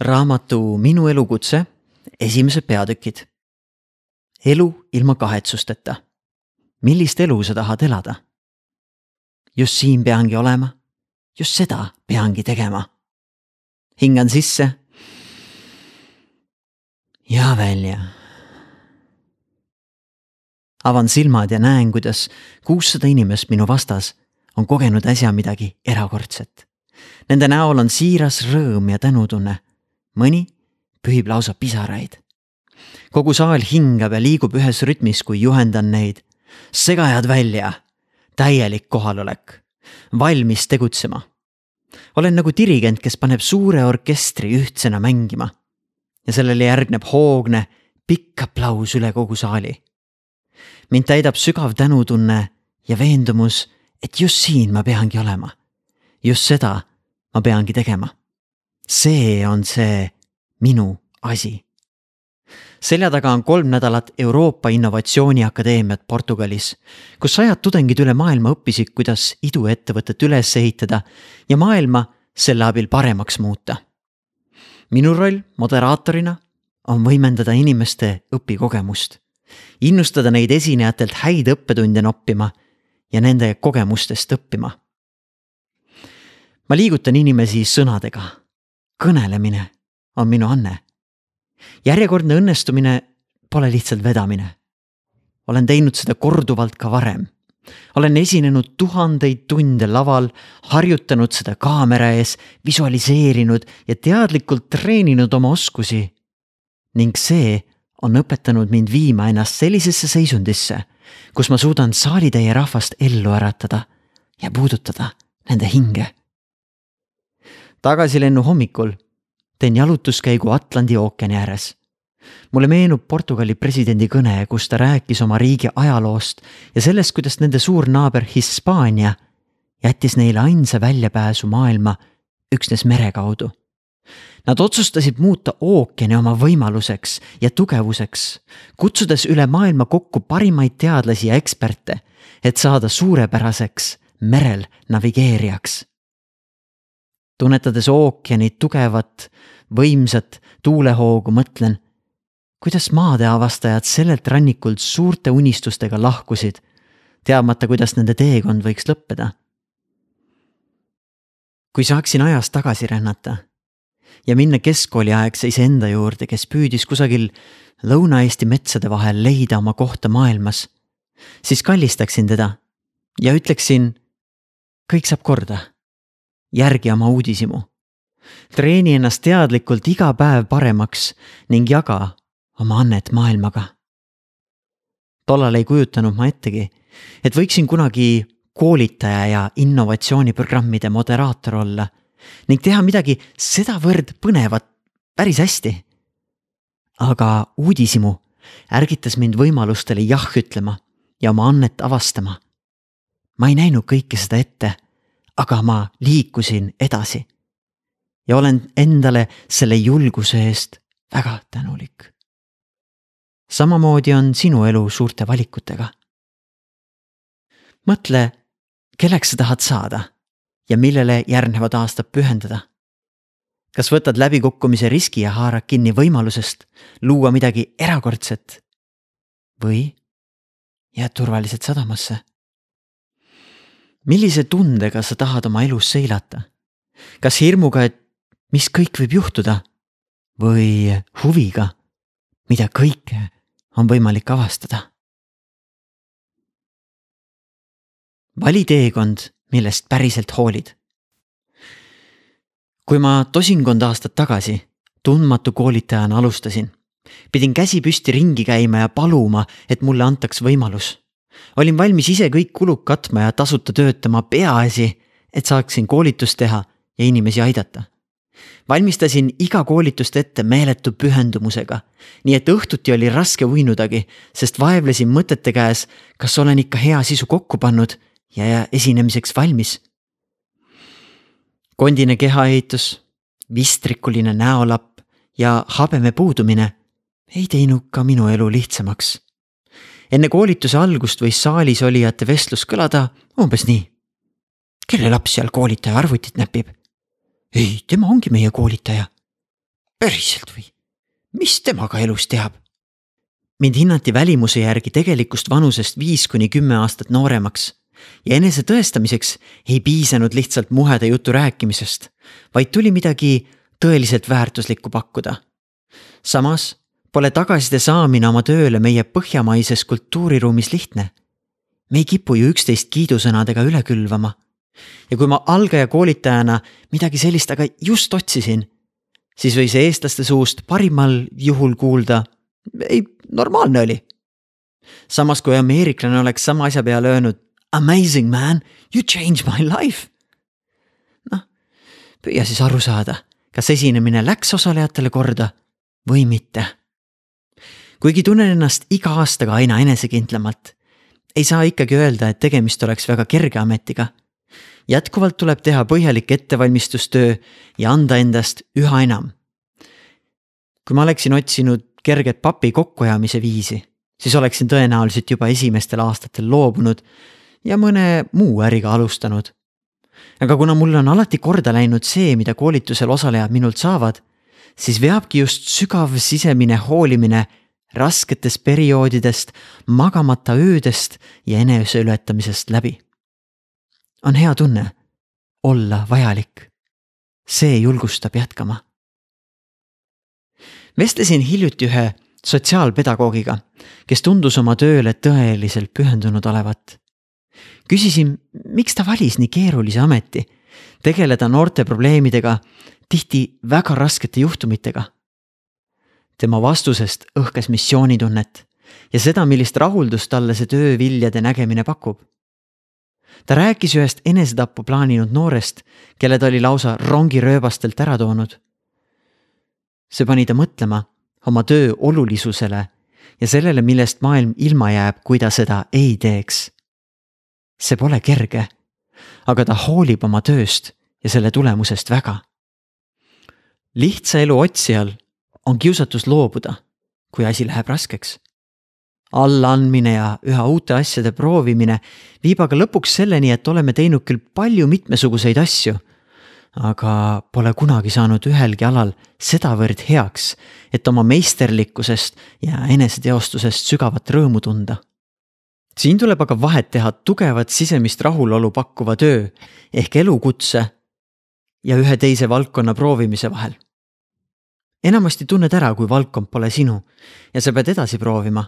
raamatu Minu elukutse esimesed peatükid. elu ilma kahetsusteta. millist elu sa tahad elada? just siin peangi olema. just seda peangi tegema. hingan sisse. ja välja. avan silmad ja näen, kuidas kuussada inimest minu vastas on kogenud äsja midagi erakordset. Nende näol on siiras rõõm ja tänutunne mõni pühib lausa pisaraid. kogu saal hingab ja liigub ühes rütmis, kui juhendan neid. segajad välja, täielik kohalolek, valmis tegutsema. olen nagu dirigent, kes paneb suure orkestri ühtsena mängima. ja sellele järgneb hoogne, pikk aplaus üle kogu saali. mind täidab sügav tänutunne ja veendumus, et just siin ma peangi olema. just seda ma peangi tegema see on see minu asi. selja taga on kolm nädalat Euroopa Innovatsiooniakadeemiat Portugalis, kus sajad tudengid üle maailma õppisid, kuidas iduettevõtet üles ehitada ja maailma selle abil paremaks muuta. minu roll moderaatorina on võimendada inimeste õpikogemust, innustada neid esinejatelt häid õppetunde noppima ja nende kogemustest õppima. ma liigutan inimesi sõnadega kõnelemine on minu anne. järjekordne õnnestumine pole lihtsalt vedamine. olen teinud seda korduvalt ka varem. olen esinenud tuhandeid tunde laval, harjutanud seda kaamera ees, visualiseerinud ja teadlikult treeninud oma oskusi. ning see on õpetanud mind viima ennast sellisesse seisundisse, kus ma suudan saalitäie rahvast ellu äratada ja puudutada nende hinge tagasilennu hommikul teen jalutuskäigu Atlandi ookeani ääres. mulle meenub Portugali presidendi kõne, kus ta rääkis oma riigi ajaloost ja sellest, kuidas nende suur naaber Hispaania jättis neile ainsa väljapääsu maailma üksnes mere kaudu. Nad otsustasid muuta ookeani oma võimaluseks ja tugevuseks, kutsudes üle maailma kokku parimaid teadlasi ja eksperte, et saada suurepäraseks merel navigeerijaks tunnetades ookeani tugevat, võimsat tuulehoogu, mõtlen, kuidas maade avastajad sellelt rannikult suurte unistustega lahkusid, teadmata, kuidas nende teekond võiks lõppeda. kui saaksin ajas tagasi rännata ja minna keskkooliaegse iseenda juurde, kes püüdis kusagil Lõuna-Eesti metsade vahel leida oma kohta maailmas, siis kallistaksin teda ja ütleksin, kõik saab korda järgi oma uudishimu. treeni ennast teadlikult iga päev paremaks ning jaga oma annet maailmaga. tollal ei kujutanud ma ettegi, et võiksin kunagi koolitaja ja innovatsiooniprogrammide moderaator olla ning teha midagi sedavõrd põnevat päris hästi. aga uudishimu ärgitas mind võimalustele jah ütlema ja oma annet avastama. ma ei näinud kõike seda ette aga ma liikusin edasi. ja olen endale selle julguse eest väga tänulik. samamoodi on sinu elu suurte valikutega. mõtle, kelleks sa tahad saada ja millele järgnevad aastad pühendada. kas võtad läbikukkumise riski ja haarad kinni võimalusest luua midagi erakordset või jääd turvaliselt sadamasse millise tundega sa tahad oma elus seilata? kas hirmuga, et mis kõik võib juhtuda või huviga, mida kõike on võimalik avastada? vali teekond, millest päriselt hoolid. kui ma tosinkond aastat tagasi tundmatu koolitajana alustasin, pidin käsi püsti ringi käima ja paluma, et mulle antaks võimalus olin valmis ise kõik kulud katma ja tasuta töötama, peaasi, et saaksin koolitust teha ja inimesi aidata. valmistasin iga koolitust ette meeletu pühendumusega, nii et õhtuti oli raske uinudagi, sest vaevlesin mõtete käes, kas olen ikka hea sisu kokku pannud ja esinemiseks valmis. kondine kehaehitus, vistrikuline näolapp ja habeme puudumine ei teinud ka minu elu lihtsamaks enne koolituse algust võis saalis olijate vestlus kõlada umbes nii. kelle laps seal koolitaja arvutit näpib? ei, tema ongi meie koolitaja. päriselt või? mis temaga elus teab? mind hinnati välimuse järgi tegelikust vanusest viis kuni kümme aastat nooremaks ja enese tõestamiseks ei piisanud lihtsalt muheda jutu rääkimisest, vaid tuli midagi tõeliselt väärtuslikku pakkuda. samas pole tagasiside saamine oma tööle meie põhjamaises kultuuriruumis lihtne. me ei kipu ju üksteist kiidusõnadega üle külvama. ja kui ma algaja koolitajana midagi sellist aga just otsisin, siis võis eestlaste suust parimal juhul kuulda. ei, normaalne oli. samas kui ameeriklane oleks sama asja peale öelnud amazing man, you changed my life. noh, püüa siis aru saada, kas esinemine läks osalejatele korda või mitte. Kuigi tunnen ennast iga aastaga aina enesekindlamalt, ei saa ikkagi öelda, et tegemist oleks väga kerge ametiga. jätkuvalt tuleb teha põhjalik ettevalmistustöö ja anda endast üha enam. kui ma oleksin otsinud kerget papi kokkuajamise viisi, siis oleksin tõenäoliselt juba esimestel aastatel loobunud ja mõne muu äriga alustanud. aga kuna mulle on alati korda läinud see, mida koolitusel osalejad minult saavad, siis veabki just sügav sisemine hoolimine rasketest perioodidest, magamata öödest ja eneseületamisest läbi. on hea tunne olla vajalik. see julgustab jätkama. vestlesin hiljuti ühe sotsiaalpedagoogiga, kes tundus oma tööle tõeliselt pühendunud olevat küsisin, miks ta valis nii keerulise ameti, tegeleda noorte probleemidega, tihti väga raskete juhtumitega. Tema vastusest õhkes missioonitunnet ja seda, millist rahuldust talle see töö viljade nägemine pakub. ta rääkis ühest enesetappu plaaninud noorest, kelle ta oli lausa rongirööbastelt ära toonud. see pani ta mõtlema oma töö olulisusele ja sellele, millest maailm ilma jääb, kui ta seda ei teeks see pole kerge, aga ta hoolib oma tööst ja selle tulemusest väga. lihtsa elu otsijal on kiusatus loobuda, kui asi läheb raskeks. allaandmine ja üha uute asjade proovimine viib aga lõpuks selleni, et oleme teinud küll palju mitmesuguseid asju, aga pole kunagi saanud ühelgi alal sedavõrd heaks, et oma meisterlikkusest ja eneseteostusest sügavat rõõmu tunda siin tuleb aga vahet teha tugevat sisemist rahulolu pakkuva töö ehk elukutse ja ühe teise valdkonna proovimise vahel. Enamasti tunned ära, kui valdkond pole sinu ja sa pead edasi proovima.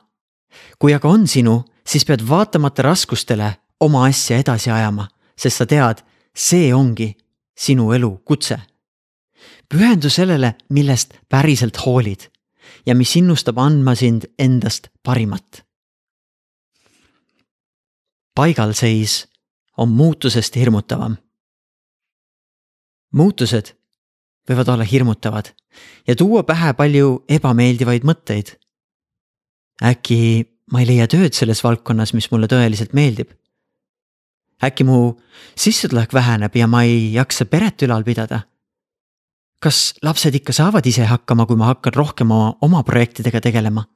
kui aga on sinu, siis pead vaatamata raskustele oma asja edasi ajama, sest sa tead, see ongi sinu elu kutse. pühendu sellele, millest päriselt hoolid ja mis innustab andma sind endast parimat paigalseis on muutusest hirmutavam. muutused võivad olla hirmutavad ja tuua pähe palju ebameeldivaid mõtteid. äkki ma ei leia tööd selles valdkonnas, mis mulle tõeliselt meeldib. äkki mu sissetulek väheneb ja ma ei jaksa peret ülal pidada. kas lapsed ikka saavad ise hakkama, kui ma hakkan rohkem oma, oma projektidega tegelema?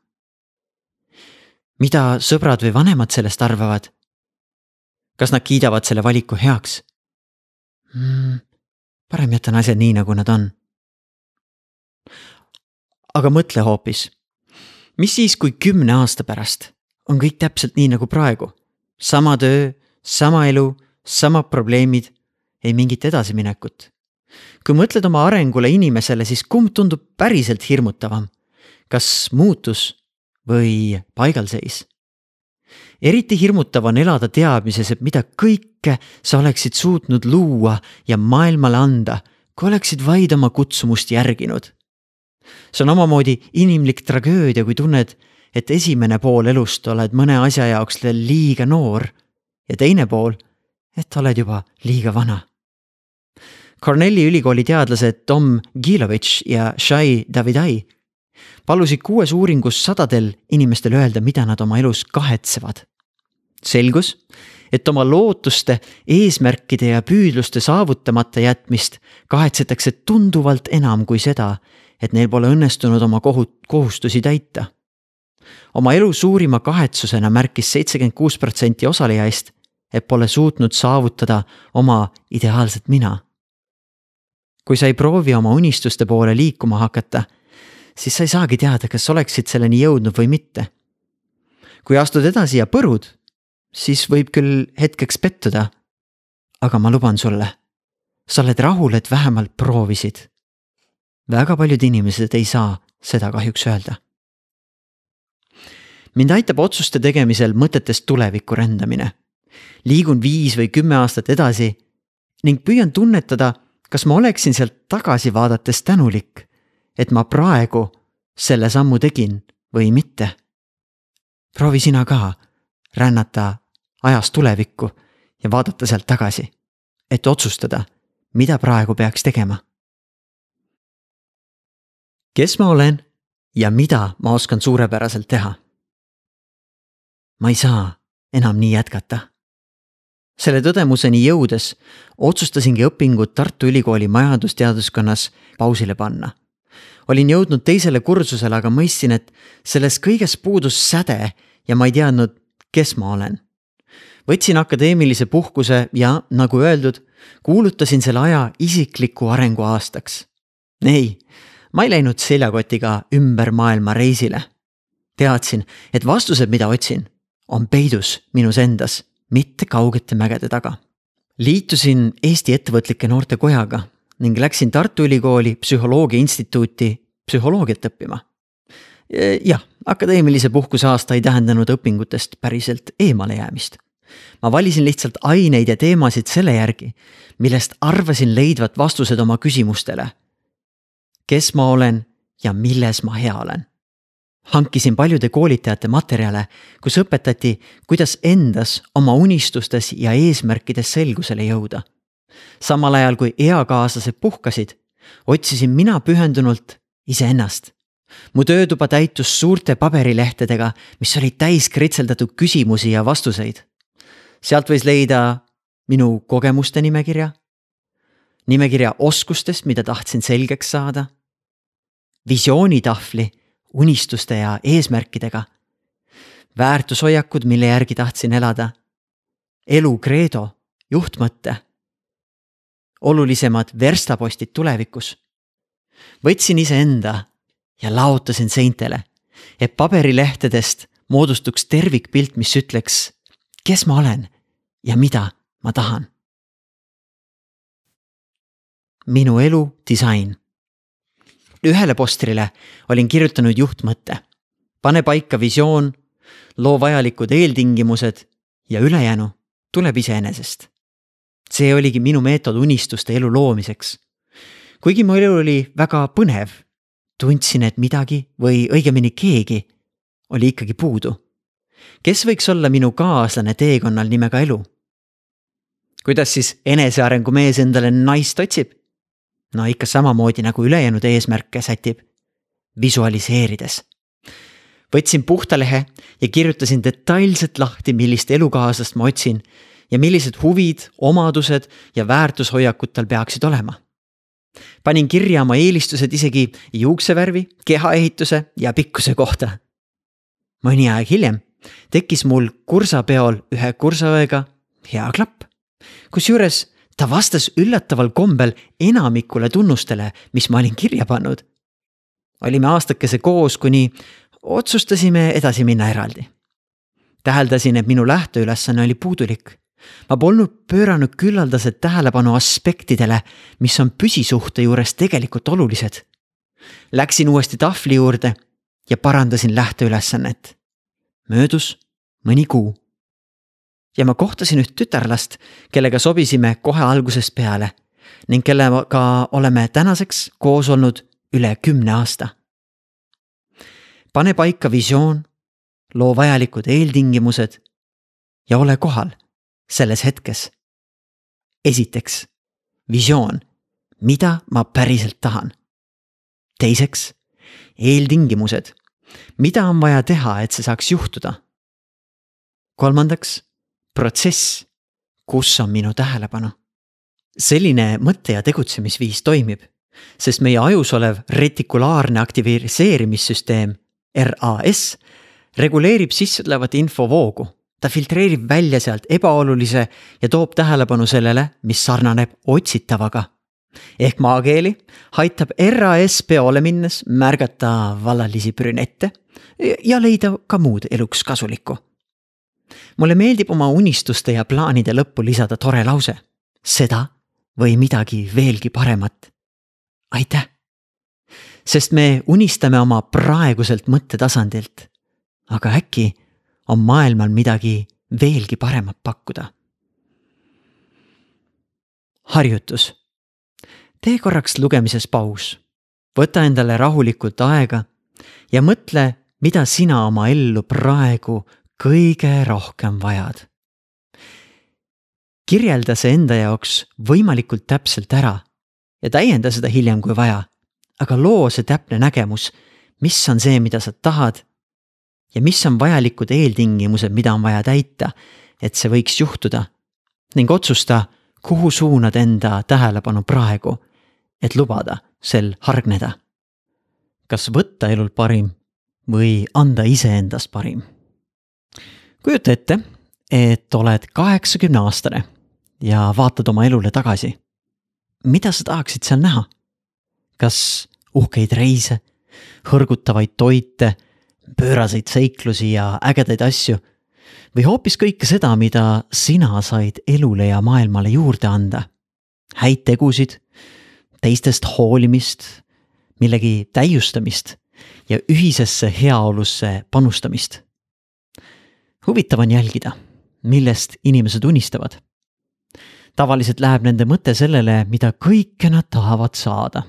mida sõbrad või vanemad sellest arvavad? kas nad kiidavad selle valiku heaks mm,? Parem jätan asjad nii, nagu nad on. aga mõtle hoopis, mis siis, kui kümne aasta pärast on kõik täpselt nii nagu praegu? sama töö, sama elu, samad probleemid, ei mingit edasiminekut. kui mõtled oma arengule inimesele, siis kumb tundub päriselt hirmutavam? kas muutus või paigalseis? Eriti hirmutav on elada teadmises, et mida kõike sa oleksid suutnud luua ja maailmale anda, kui oleksid vaid oma kutsumust järginud. see on omamoodi inimlik tragöödia, kui tunned, et esimene pool elust oled mõne asja jaoks veel liiga noor ja teine pool, et oled juba liiga vana. Cornelli ülikooli teadlased Tom Gilovitš ja Shai Davidai palusid kuues uuringus sadadel inimestel öelda, mida nad oma elus kahetsevad selgus, et oma lootuste, eesmärkide ja püüdluste saavutamata jätmist kahetsetakse tunduvalt enam kui seda, et neil pole õnnestunud oma kohut-, kohustusi täita. oma elu suurima kahetsusena märkis seitsekümmend kuus protsenti osalejaist, et pole suutnud saavutada oma ideaalset mina. kui sa ei proovi oma unistuste poole liikuma hakata, siis sa ei saagi teada, kas oleksid selleni jõudnud või mitte. kui astud edasi ja põrud, siis võib küll hetkeks pettuda. aga ma luban sulle, sa oled rahul, et vähemalt proovisid. väga paljud inimesed ei saa seda kahjuks öelda. mind aitab otsuste tegemisel mõtetest tulevikku rändamine. liigun viis või kümme aastat edasi ning püüan tunnetada kas ma oleksin sealt tagasi vaadates tänulik, et ma praegu selle sammu tegin või mitte? proovi sina ka rännata ajas tulevikku ja vaadata sealt tagasi, et otsustada, mida praegu peaks tegema. kes ma olen ja mida ma oskan suurepäraselt teha? ma ei saa enam nii jätkata selle tõdemuseni jõudes otsustasingi õpingud Tartu Ülikooli majandusteaduskonnas pausile panna. olin jõudnud teisele kursusele, aga mõistsin, et selles kõiges puudus säde ja ma ei teadnud, kes ma olen. Võtsin akadeemilise puhkuse ja nagu öeldud, kuulutasin selle aja isikliku arengu aastaks. ei, ma ei läinud seljakotiga ümber maailma reisile. teadsin, et vastused, mida otsin, on peidus minus endas mitte kaugete mägede taga. liitusin Eesti Ettevõtlike Noorte Kojaga ning läksin Tartu Ülikooli Psühholoogia Instituuti psühholoogiat õppima. jah, akadeemilise puhkuse aasta ei tähendanud õpingutest päriselt eemale jäämist. Ma valisin lihtsalt aineid ja teemasid selle järgi, millest arvasin leidvat vastused oma küsimustele. kes ma olen ja milles ma hea olen hankisin paljude koolitajate materjale, kus õpetati, kuidas endas, oma unistustes ja eesmärkides selgusele jõuda. samal ajal kui eakaaslased puhkasid, otsisin mina pühendunult iseennast. mu töötuba täitus suurte paberilehtedega, mis olid täis kritseldatud küsimusi ja vastuseid. Sealt võis leida minu kogemuste nimekirja, nimekirja oskustest, mida tahtsin selgeks saada, visioonitahvli unistuste ja eesmärkidega. väärtushoiakud, mille järgi tahtsin elada. elu kreedo, juhtmõte. olulisemad verstapostid tulevikus. võtsin iseenda ja laotasin seintele, et paberilehtedest moodustuks tervikpilt, mis ütleks, kes ma olen ja mida ma tahan. minu elu disain ühele postrile olin kirjutanud juhtmõtte. pane paika visioon, loo vajalikud eeltingimused ja ülejäänu tuleb iseenesest. see oligi minu meetod unistuste elu loomiseks. kuigi mu elu oli väga põnev, tundsin, et midagi või õigemini keegi oli ikkagi puudu. kes võiks olla minu kaaslane teekonnal nimega elu? Kuidas siis enesearengu mees endale naist otsib? no ikka samamoodi nagu ülejäänud eesmärke sätib, visualiseerides. võtsin puhta lehe ja kirjutasin detailselt lahti, millist elukaaslast ma otsin ja millised huvid, omadused ja väärtushoiakud tal peaksid olema. panin kirja oma eelistused isegi juuksevärvi, kehaehituse ja pikkuse kohta. mõni aeg hiljem tekkis mul kursapeol ühe kursaõega hea klapp, kusjuures ta vastas üllataval kombel enamikule tunnustele, mis ma olin kirja pannud. olime aastakese koos, kuni otsustasime edasi minna eraldi. täheldasin, et minu lähteülesanne oli puudulik. ma polnud pööranud küllaldaselt tähelepanu aspektidele, mis on püsisuhte juures tegelikult olulised. Läksin uuesti tahvli juurde ja parandasin lähteülesannet. möödus mõni kuu ja ma kohtasin üht tütarlast, kellega sobisime kohe algusest peale ning kellega oleme tänaseks koos olnud üle kümne aasta. pane paika visioon, loo vajalikud eeltingimused ja ole kohal selles hetkes. esiteks, visioon, mida ma päriselt tahan. teiseks, eeltingimused, mida on vaja teha, et see saaks juhtuda. kolmandaks protsess, kus on minu tähelepanu. selline mõtte ja tegutsemisviis toimib, sest meie ajus olev retikulaarne aktiviseerimissüsteem, RAS, reguleerib sisse tulevat infovoogu. ta filtreerib välja sealt ebaolulise ja toob tähelepanu sellele, mis sarnaneb otsitavaga. ehk maakeeli aitab RAS peole minnes märgata vallalisi brünette ja leida ka muud eluks kasulikku. Mulle meeldib oma unistuste ja plaanide lõppu lisada tore lause. seda või midagi veelgi paremat. aitäh! sest me unistame oma praeguselt mõttetasandilt. aga äkki on maailmal midagi veelgi paremat pakkuda. harjutus. tee korraks lugemises paus. võta endale rahulikult aega ja mõtle, mida sina oma ellu praegu kõige rohkem vajad. kirjelda see enda jaoks võimalikult täpselt ära ja täienda seda hiljem, kui vaja. aga loo see täpne nägemus, mis on see, mida sa tahad ja mis on vajalikud eeltingimused, mida on vaja täita, et see võiks juhtuda. ning otsusta, kuhu suunad enda tähelepanu praegu, et lubada sel hargneda. kas võtta elult parim või anda iseendast parim. Kujuta ette, et oled kaheksakümne aastane ja vaatad oma elule tagasi. mida sa tahaksid seal näha? kas uhkeid reise, hõrgutavaid toite pööraseid seiklusi ja ägedaid asju. või hoopis kõike seda, mida sina said elule ja maailmale juurde anda. häid tegusid, teistest hoolimist, millegi täiustamist ja ühisesse heaolusse panustamist. Huvitav on jälgida, millest inimesed unistavad. tavaliselt läheb nende mõte sellele, mida kõike nad tahavad saada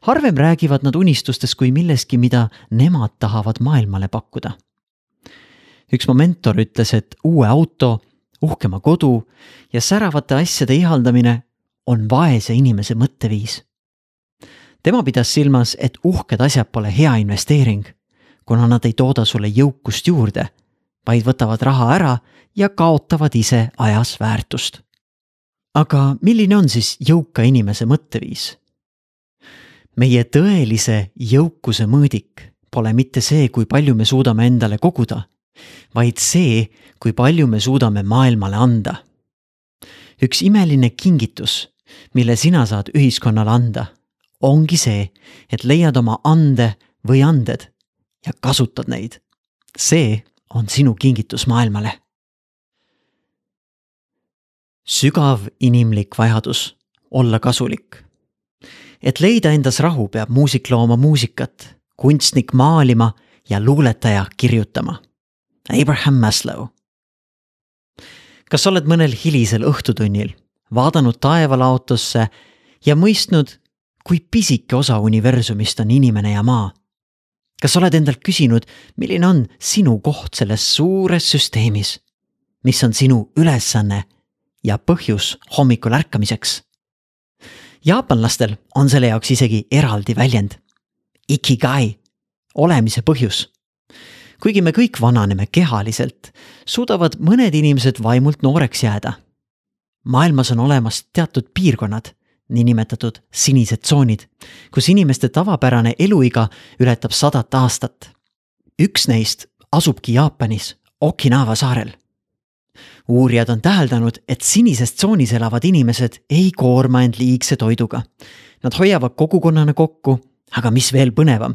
harvem räägivad nad unistustest kui millestki, mida nemad tahavad maailmale pakkuda. üks mu mentor ütles, et uue auto, uhkema kodu ja säravate asjade ihaldamine on vaese inimese mõtteviis. tema pidas silmas, et uhked asjad pole hea investeering, kuna nad ei tooda sulle jõukust juurde, vaid võtavad raha ära ja kaotavad ise ajas väärtust. aga milline on siis jõuka inimese mõtteviis? meie tõelise jõukuse mõõdik pole mitte see, kui palju me suudame endale koguda, vaid see, kui palju me suudame maailmale anda. üks imeline kingitus, mille sina saad ühiskonnale anda, ongi see, et leiad oma ande või anded ja kasutad neid. see on sinu kingitus maailmale. sügav inimlik vajadus olla kasulik et leida endas rahu, peab muusik looma muusikat, kunstnik maalima ja luuletaja kirjutama. Abraham Maslow. kas oled mõnel hilisel õhtutunnil vaadanud taevalaotusse ja mõistnud, kui pisike osa universumist on inimene ja maa? Kas oled endalt küsinud, milline on sinu koht selles suures süsteemis? mis on sinu ülesanne ja põhjus hommikul ärkamiseks? jaapanlastel on selle jaoks isegi eraldi väljend. Ikigai, olemise põhjus. kuigi me kõik vananeme kehaliselt, suudavad mõned inimesed vaimult nooreks jääda. maailmas on olemas teatud piirkonnad, niinimetatud sinised tsoonid, kus inimeste tavapärane eluiga ületab sadat aastat. üks neist asubki Jaapanis, Okinawa saarel uurijad on täheldanud, et sinises tsoonis elavad inimesed ei koorma end liigse toiduga. Nad hoiavad kogukonnana kokku, aga mis veel põnevam,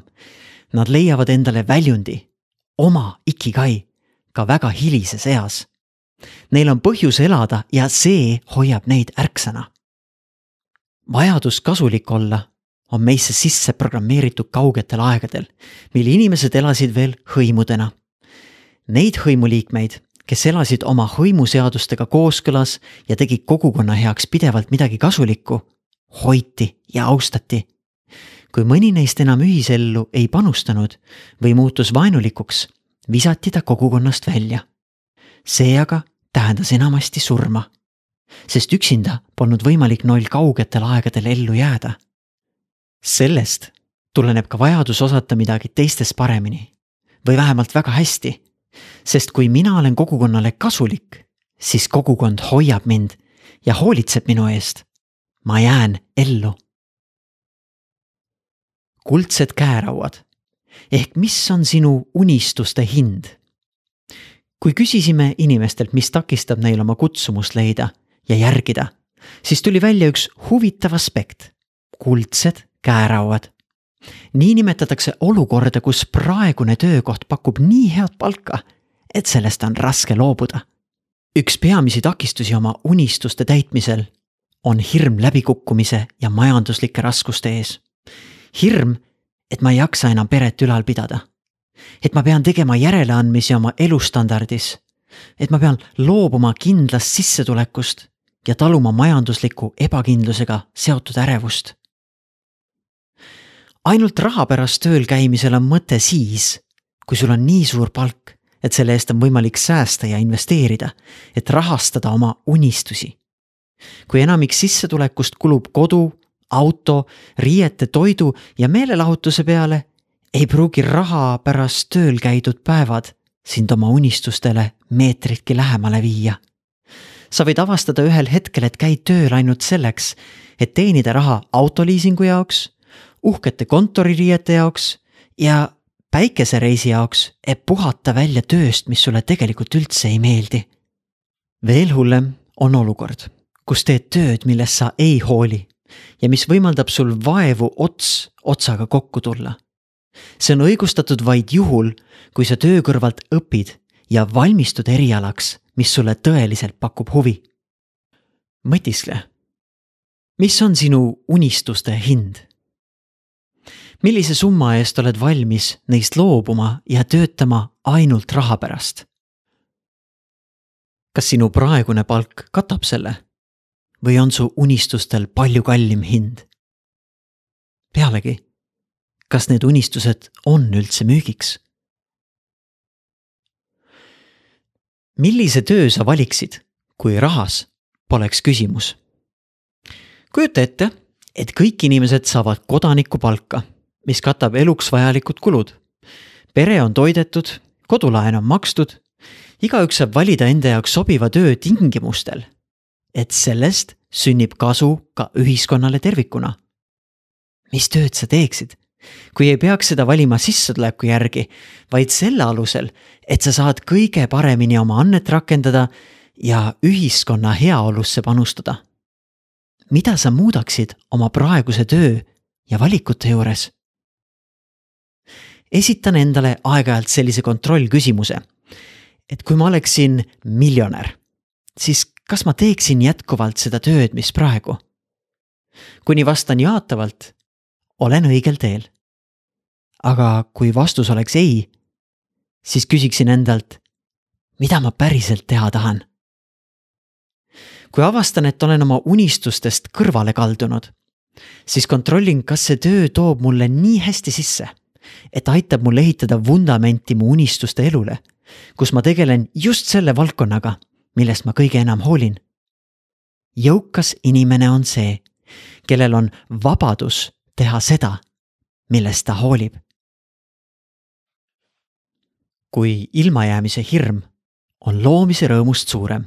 nad leiavad endale väljundi, oma ikigai, ka väga hilises eas. Neil on põhjus elada ja see hoiab neid ärksana. Vajadus kasulik olla on meisse sisse programmeeritud kaugetel aegadel, mil inimesed elasid veel hõimudena. Neid hõimuliikmeid kes elasid oma hõimuseadustega kooskõlas ja tegid kogukonna heaks pidevalt midagi kasulikku, hoiti ja austati. kui mõni neist enam ühisellu ei panustanud või muutus vaenulikuks, visati ta kogukonnast välja. see aga tähendas enamasti surma, sest üksinda polnud võimalik noil kaugetel aegadel ellu jääda. sellest tuleneb ka vajadus osata midagi teistest paremini või vähemalt väga hästi sest kui mina olen kogukonnale kasulik, siis kogukond hoiab mind ja hoolitseb minu eest. ma jään ellu. kuldsed käerauad ehk mis on sinu unistuste hind? kui küsisime inimestelt, mis takistab neil oma kutsumust leida ja järgida, siis tuli välja üks huvitav aspekt. kuldsed käerauad. nii nimetatakse olukorda, kus praegune töökoht pakub nii head palka, et sellest on raske loobuda. üks peamisi takistusi oma unistuste täitmisel on hirm läbikukkumise ja majanduslike raskuste ees. hirm, et ma ei jaksa enam peret ülal pidada. et ma pean tegema järeleandmisi oma elustandardis. et ma pean loobuma kindlast sissetulekust ja taluma majandusliku ebakindlusega seotud ärevust. ainult raha pärast tööl käimisel on mõte siis, kui sul on nii suur palk, et selle eest on võimalik säästa ja investeerida, et rahastada oma unistusi kui enamik sissetulekust kulub kodu, auto, riiete, toidu ja meelelahutuse peale, ei pruugi raha pärast tööl käidud päevad sind oma unistustele meetritki lähemale viia. Sa võid avastada ühel hetkel, et käid tööl ainult selleks, et teenida raha autoliisingu jaoks, uhkete kontoririiete jaoks ja päikesereisi jaoks, et puhata välja tööst, mis sulle tegelikult üldse ei meeldi. veel hullem on olukord kus teed tööd, millest sa ei hooli ja mis võimaldab sul vaevu ots otsaga kokku tulla. see on õigustatud vaid juhul, kui sa töö kõrvalt õpid ja valmistud erialaks, mis sulle tõeliselt pakub huvi. mõtiskle, mis on sinu unistuste hind? millise summa eest oled valmis neist loobuma ja töötama ainult raha pärast? kas sinu praegune palk katab selle? või on su unistustel palju kallim hind? pealegi, kas need unistused on üldse müügiks? Millise töö sa valiksid, kui rahas poleks küsimus? kujuta ette, et kõik inimesed saavad kodanikupalka, mis katab eluks vajalikud kulud. pere on toidetud, kodulaen on makstud, igaüks saab valida enda jaoks sobiva töö tingimustel et sellest sünnib kasu ka ühiskonnale tervikuna. mis tööd sa teeksid, kui ei peaks seda valima sissetuleku järgi, vaid selle alusel, et sa saad kõige paremini oma annet rakendada ja ühiskonna heaolusse panustada? mida sa muudaksid oma praeguse töö ja valikute juures? esitan endale aeg-ajalt sellise kontrollküsimuse. et kui ma oleksin miljonär, siis kas ma teeksin jätkuvalt seda tööd, mis praegu? kuni vastan jaatavalt, olen õigel teel. aga kui vastus oleks ei, siis küsiksin endalt, mida ma päriselt teha tahan. kui avastan, et olen oma unistustest kõrvale kaldunud, siis kontrollin, kas see töö toob mulle nii hästi sisse, et aitab mul ehitada vundamenti mu unistuste elule, kus ma tegelen just selle valdkonnaga millest ma kõige enam hoolin. jõukas inimene on see, kellel on vabadus teha seda, millest ta hoolib. kui ilmajäämise hirm on loomise rõõmust suurem.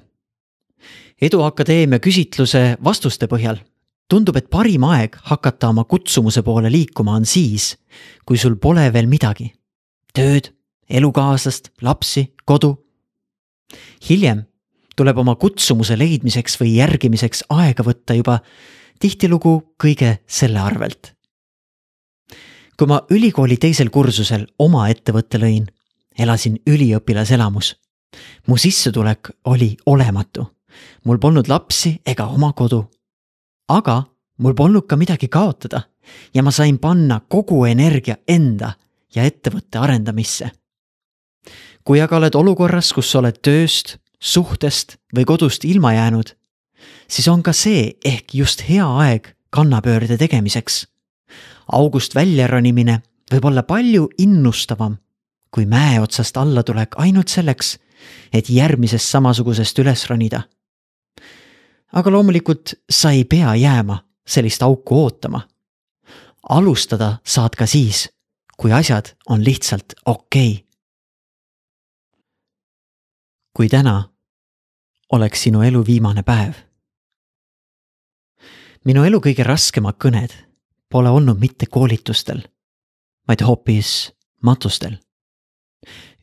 eduakadeemia küsitluse vastuste põhjal tundub, et parim aeg hakata oma kutsumuse poole liikuma on siis, kui sul pole veel midagi. tööd, elukaaslast, lapsi, kodu. hiljem tuleb oma kutsumuse leidmiseks või järgimiseks aega võtta juba tihtilugu kõige selle arvelt. kui ma ülikooli teisel kursusel oma ettevõtte lõin, elasin üliõpilaselamus. mu sissetulek oli olematu. mul polnud lapsi ega oma kodu. aga mul polnud ka midagi kaotada ja ma sain panna kogu energia enda ja ettevõtte arendamisse. kui aga oled olukorras, kus oled tööst suhtest või kodust ilma jäänud, siis on ka see ehk just hea aeg kannapöörde tegemiseks. august välja ronimine võib olla palju innustavam kui mäe otsast allatulek ainult selleks, et järgmisest samasugusest üles ronida. aga loomulikult sa ei pea jääma sellist auku ootama. alustada saad ka siis, kui asjad on lihtsalt okei okay. kui täna oleks sinu elu viimane päev. Minu elu kõige raskemad kõned pole olnud mitte koolitustel, vaid hoopis matustel.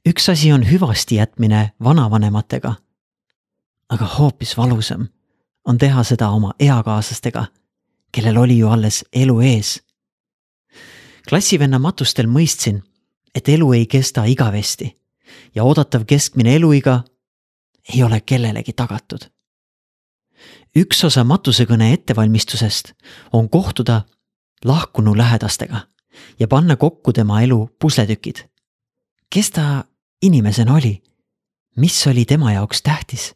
üks asi on hüvasti jätmine vanavanematega, aga hoopis valusam on teha seda oma eakaaslastega, kellel oli ju alles elu ees. klassivenna matustel mõistsin, et elu ei kesta igavesti ja oodatav keskmine eluiga ei ole kellelegi tagatud. Üks osa matusekõne ettevalmistusest on kohtuda lahkunu lähedastega ja panna kokku tema elu pusletükid. kes ta inimesena oli? mis oli tema jaoks tähtis?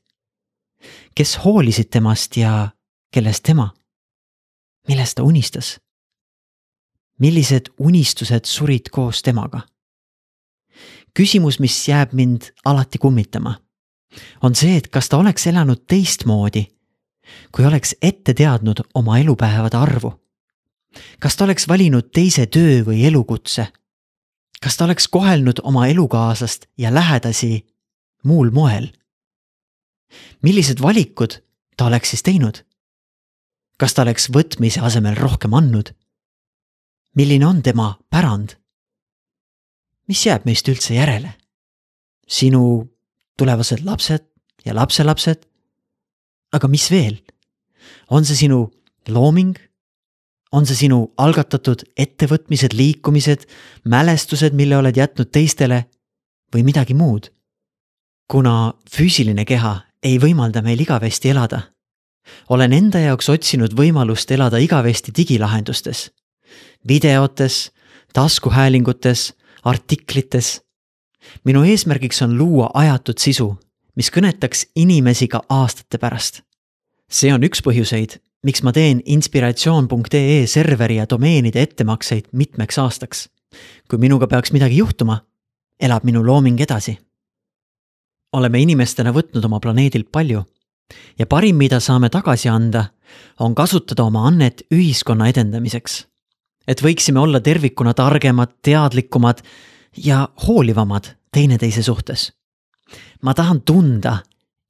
kes hoolisid temast ja kellest tema? millest ta unistas? millised unistused surid koos temaga? küsimus, mis jääb mind alati kummitama, on see, et kas ta oleks elanud teistmoodi, kui oleks ette teadnud oma elupäevade arvu. kas ta oleks valinud teise töö või elukutse? kas ta oleks kohelnud oma elukaaslast ja lähedasi muul moel? millised valikud ta oleks siis teinud? kas ta oleks võtmise asemel rohkem andnud? milline on tema pärand? mis jääb meist üldse järele? sinu tulevased lapsed ja lapselapsed? Aga mis veel? on see sinu looming? on see sinu algatatud ettevõtmised, liikumised, mälestused, mille oled jätnud teistele või midagi muud? kuna füüsiline keha ei võimalda meil igavesti elada, olen enda jaoks otsinud võimalust elada igavesti digilahendustes, videotes, taskuhäälingutes, artiklites. minu eesmärgiks on luua ajatud sisu, mis kõnetaks inimesi ka aastate pärast. see on üks põhjuseid, miks ma teen inspiratsioon.ee serveri ja domeenide ettemakseid mitmeks aastaks. kui minuga peaks midagi juhtuma, elab minu looming edasi oleme inimestena võtnud oma planeedilt palju ja parim, mida saame tagasi anda, on kasutada oma annet ühiskonna edendamiseks. et võiksime olla tervikuna targemad, teadlikumad ja hoolivamad teineteise suhtes. Ma tahan tunda,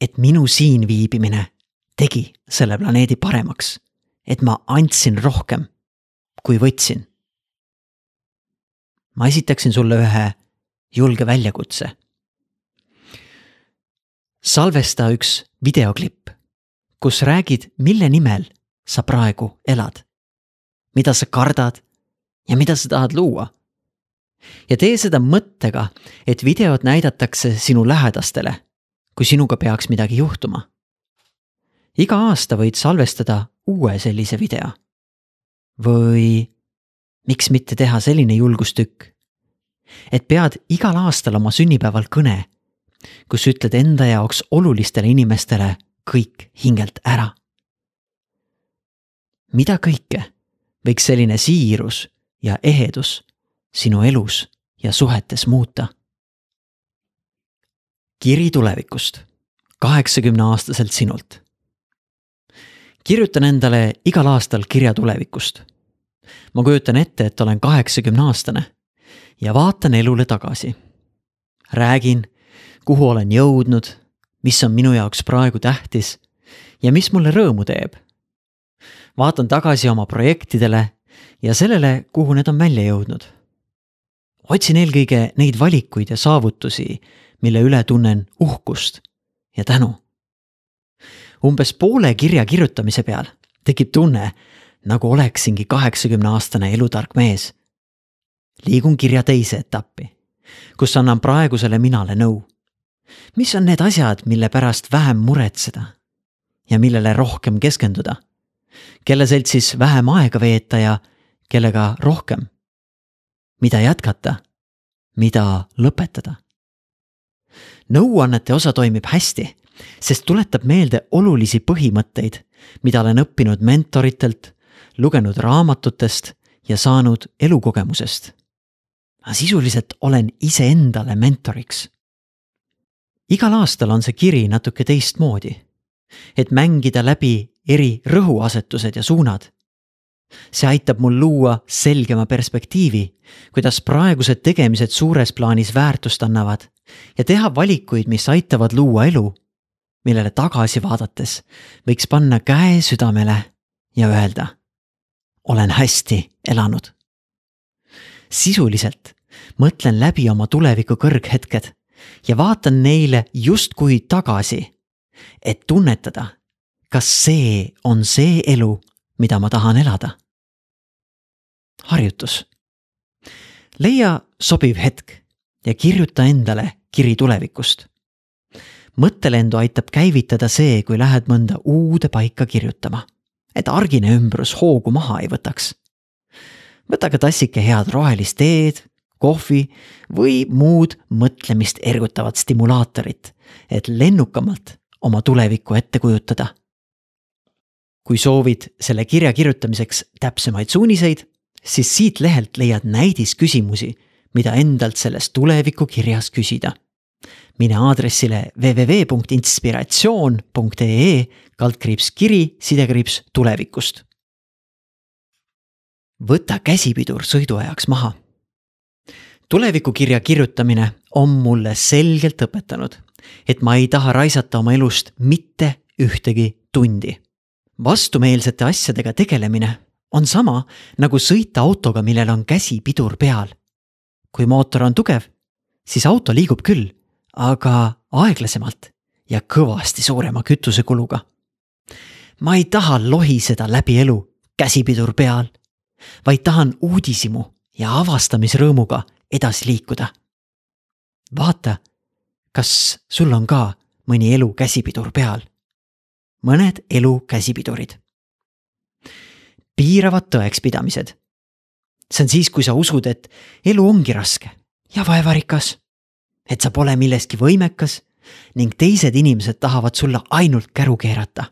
et minu siin viibimine tegi selle planeedi paremaks, et ma andsin rohkem, kui võtsin. ma esitaksin sulle ühe julge väljakutse salvesta üks videoklipp, kus räägid, mille nimel sa praegu elad. mida sa kardad ja mida sa tahad luua. Ja tee seda mõttega, et videot näidatakse sinu lähedastele, kui sinuga peaks midagi juhtuma. iga aasta võid salvestada uue sellise video. või miks mitte teha selline julgustükk, et pead igal aastal oma sünnipäeval kõne kus ütled enda jaoks olulistele inimestele kõik hingelt ära. mida kõike võiks selline siirus ja ehedus sinu elus ja suhetes muuta? kiri tulevikust, kaheksakümne aastaselt sinult. kirjutan endale igal aastal kirja tulevikust. ma kujutan ette, et olen kaheksakümne aastane ja vaatan elule tagasi. räägin kuhu olen jõudnud, mis on minu jaoks praegu tähtis ja mis mulle rõõmu teeb. vaatan tagasi oma projektidele ja sellele, kuhu need on välja jõudnud. Otsin eelkõige neid valikuid ja saavutusi, mille üle tunnen uhkust ja tänu. umbes poole kirja kirjutamise peal tekib tunne, nagu oleksingi kaheksakümne aastane elutark mees. liigun kirja teise etappi, kus annan praegusele minale nõu mis on need asjad, mille pärast vähem muretseda ja millele rohkem keskenduda? kelle seltsis vähem aega veeta ja kellega rohkem? Mida jätkata? mida lõpetada? nõuannete osa toimib hästi, sest tuletab meelde olulisi põhimõtteid, mida olen õppinud mentoritelt, lugenud raamatutest ja saanud elukogemusest. ma sisuliselt olen iseendale mentoriks igal aastal on see kiri natuke teistmoodi, et mängida läbi eri rõhuasetused ja suunad. See aitab mul luua selgema perspektiivi, kuidas praegused tegemised suures plaanis väärtust annavad ja teha valikuid, mis aitavad luua elu, millele tagasi vaadates võiks panna käe südamele ja öelda. olen hästi elanud. sisuliselt mõtlen läbi oma tuleviku kõrghetked ja vaatan neile justkui tagasi, et tunnetada, kas see on see elu, mida ma tahan elada? Harjutus. leia sobiv hetk ja kirjuta endale kiri tulevikust. mõttelendu aitab käivitada see, kui lähed mõnda uude paika kirjutama, et argine ümbrus hoogu maha ei võtaks. võta ka tassike head rohelist teed, kohvi või muud mõtlemist ergutavat stimulaatorit, et lennukamalt oma tulevikku ette kujutada. kui soovid selle kirja kirjutamiseks täpsemaid suuniseid, siis siit lehelt leiad näidisküsimusi, mida endalt selles tulevikukirjas küsida. mine aadressile www.inspiratsioon.ee kaldkriips kiri sidekriips tulevikust. võta käsipidur sõiduajaks maha tulevikukirja kirjutamine on mulle selgelt õpetanud, et ma ei taha raisata oma elust mitte ühtegi tundi. vastumeelsete asjadega tegelemine on sama nagu sõita autoga, millel on käsipidur peal. kui mootor on tugev, siis auto liigub küll, aga aeglasemalt ja kõvasti suurema kütusekuluga. ma ei taha lohiseda läbi elu käsipidur peal, vaid tahan uudishimu ja avastamisrõõmuga edasi liikuda. vaata, kas sul on ka mõni elu käsipidur peal? mõned elu käsipidurid. Piiravad tõekspidamised. see on siis, kui sa usud, et elu ongi raske ja vaevarikas, et sa pole milleski võimekas ning teised inimesed tahavad sulle ainult käru keerata.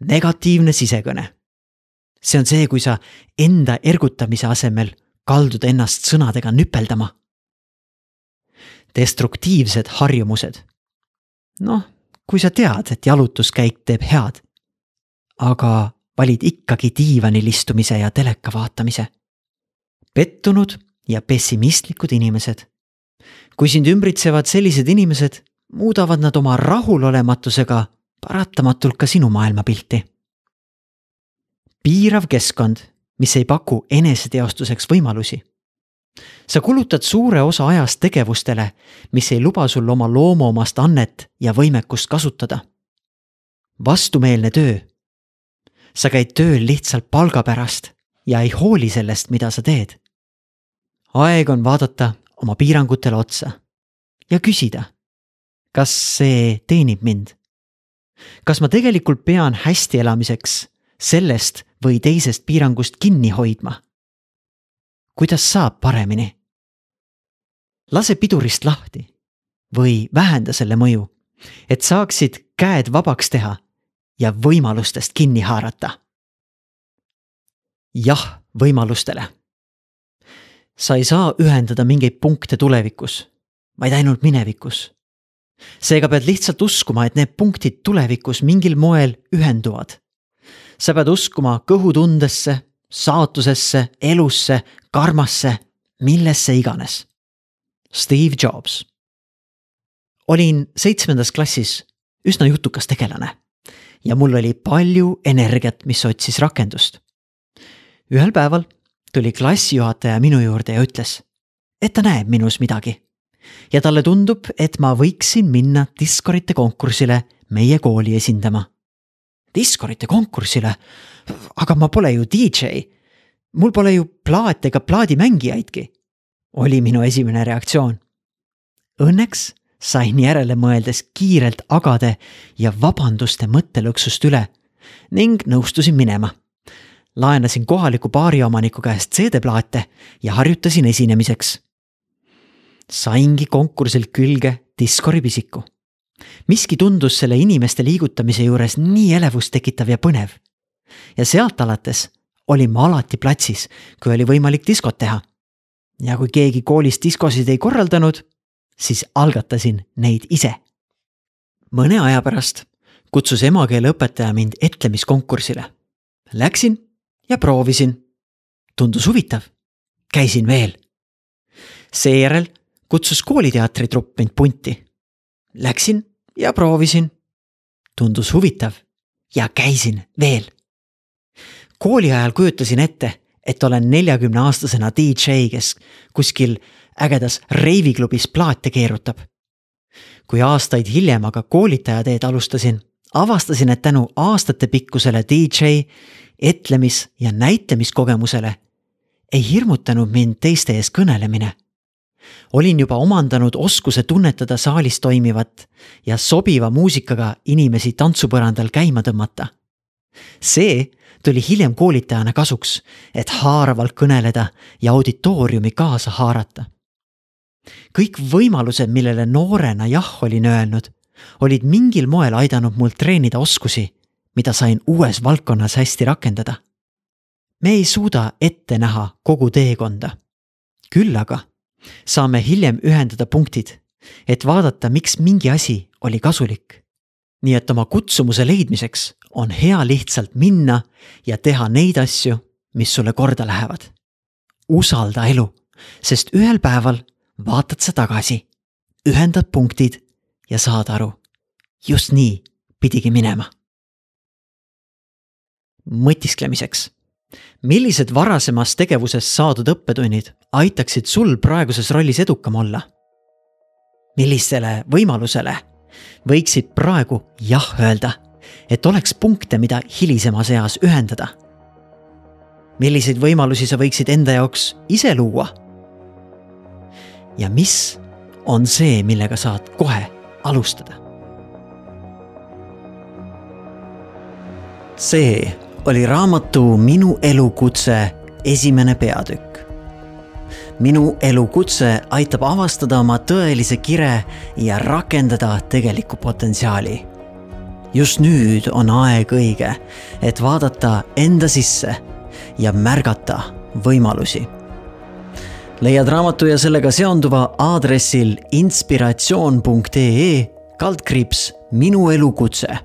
negatiivne sisekõne. see on see, kui sa enda ergutamise asemel kaldud ennast sõnadega nüpeldama. destruktiivsed harjumused. noh, kui sa tead, et jalutuskäik teeb head, aga valid ikkagi diivanil istumise ja teleka vaatamise. pettunud ja pessimistlikud inimesed. kui sind ümbritsevad sellised inimesed, muudavad nad oma rahulolematusega paratamatult ka sinu maailmapilti. piirav keskkond mis ei paku eneseteostuseks võimalusi. sa kulutad suure osa ajast tegevustele, mis ei luba sul oma loomuomast annet ja võimekust kasutada. vastumeelne töö. Sa käid tööl lihtsalt palga pärast ja ei hooli sellest, mida sa teed. aeg on vaadata oma piirangutele otsa ja küsida, kas see teenib mind? kas ma tegelikult pean hästi elamiseks sellest või teisest piirangust kinni hoidma. kuidas saab paremini? lase pidurist lahti või vähenda selle mõju, et saaksid käed vabaks teha ja võimalustest kinni haarata. jah võimalustele. sa ei saa ühendada mingeid punkte tulevikus, vaid ainult minevikus. seega pead lihtsalt uskuma, et need punktid tulevikus mingil moel ühenduvad sa pead uskuma kõhutundesse, saatusesse, elusse, karmasse, millesse iganes. Steve Jobs. olin seitsmendas klassis üsna jutukas tegelane ja mul oli palju energiat, mis otsis rakendust. ühel päeval tuli klassijuhataja minu juurde ja ütles, et ta näeb minus midagi. ja talle tundub, et ma võiksin minna diskorite konkursile meie kooli esindama diskorite konkursile. aga ma pole ju DJ. mul pole ju plaate ega plaadimängijaidki, oli minu esimene reaktsioon. Õnneks sain järele mõeldes kiirelt agade ja vabanduste mõttelõksust üle ning nõustusin minema. laenasin kohaliku baariomaniku käest CD-plaate ja harjutasin esinemiseks. saingi konkursil külge Discori pisiku miski tundus selle inimeste liigutamise juures nii elevust tekitav ja põnev. ja sealt alates olin ma alati platsis, kui oli võimalik diskot teha. ja kui keegi koolis diskosid ei korraldanud, siis algatasin neid ise. mõne aja pärast kutsus emakeeleõpetaja mind etlemiskonkursile. Läksin ja proovisin. tundus huvitav. käisin veel. seejärel kutsus kooliteatritrupp mind punti. Läksin ja proovisin. tundus huvitav ja käisin veel. kooli ajal kujutasin ette, et olen neljakümne aastasena DJ, kes kuskil ägedas reiviklubis plaate keerutab. kui aastaid hiljem aga koolitaja teed alustasin avastasin, et tänu aastatepikkusele DJ, etlemis- ja näitlemiskogemusele ei hirmutanud mind teiste ees kõnelemine. olin juba omandanud oskuse tunnetada saalis toimivat ja sobiva muusikaga inimesi tantsupõrandal käima tõmmata. see tuli hiljem koolitajana kasuks, et haaravalt kõneleda ja auditooriumi kaasa haarata. Kõik võimalused, millele noorena jah olin öelnud, olid mingil moel aidanud mul treenida oskusi, mida sain uues valdkonnas hästi rakendada. me ei suuda ette näha kogu teekonda. küll aga saame hiljem ühendada punktid, et vaadata, miks mingi asi oli kasulik. nii et oma kutsumuse leidmiseks on hea lihtsalt minna ja teha neid asju, mis sulle korda lähevad. usalda elu, sest ühel päeval vaatad sa tagasi, ühendad punktid ja saad aru, just nii pidigi minema. mõtisklemiseks. millised varasemas tegevuses saadud õppetunnid aitaksid sul praeguses rollis edukam olla? millisele võimalusele võiksid praegu jah öelda, et oleks punkte, mida hilisemas eas ühendada? milliseid võimalusi sa võiksid enda jaoks ise luua? Ja mis on see, millega saad kohe alustada. see oli raamatu Minu elukutse esimene peatükk. minu elukutse aitab avastada oma tõelise kire ja rakendada tegelikku potentsiaali. just nüüd on aeg õige, et vaadata enda sisse ja märgata võimalusi leiad raamatu ja sellega seonduva aadressil inspiratsioon.ee kaldkriips minu elukutse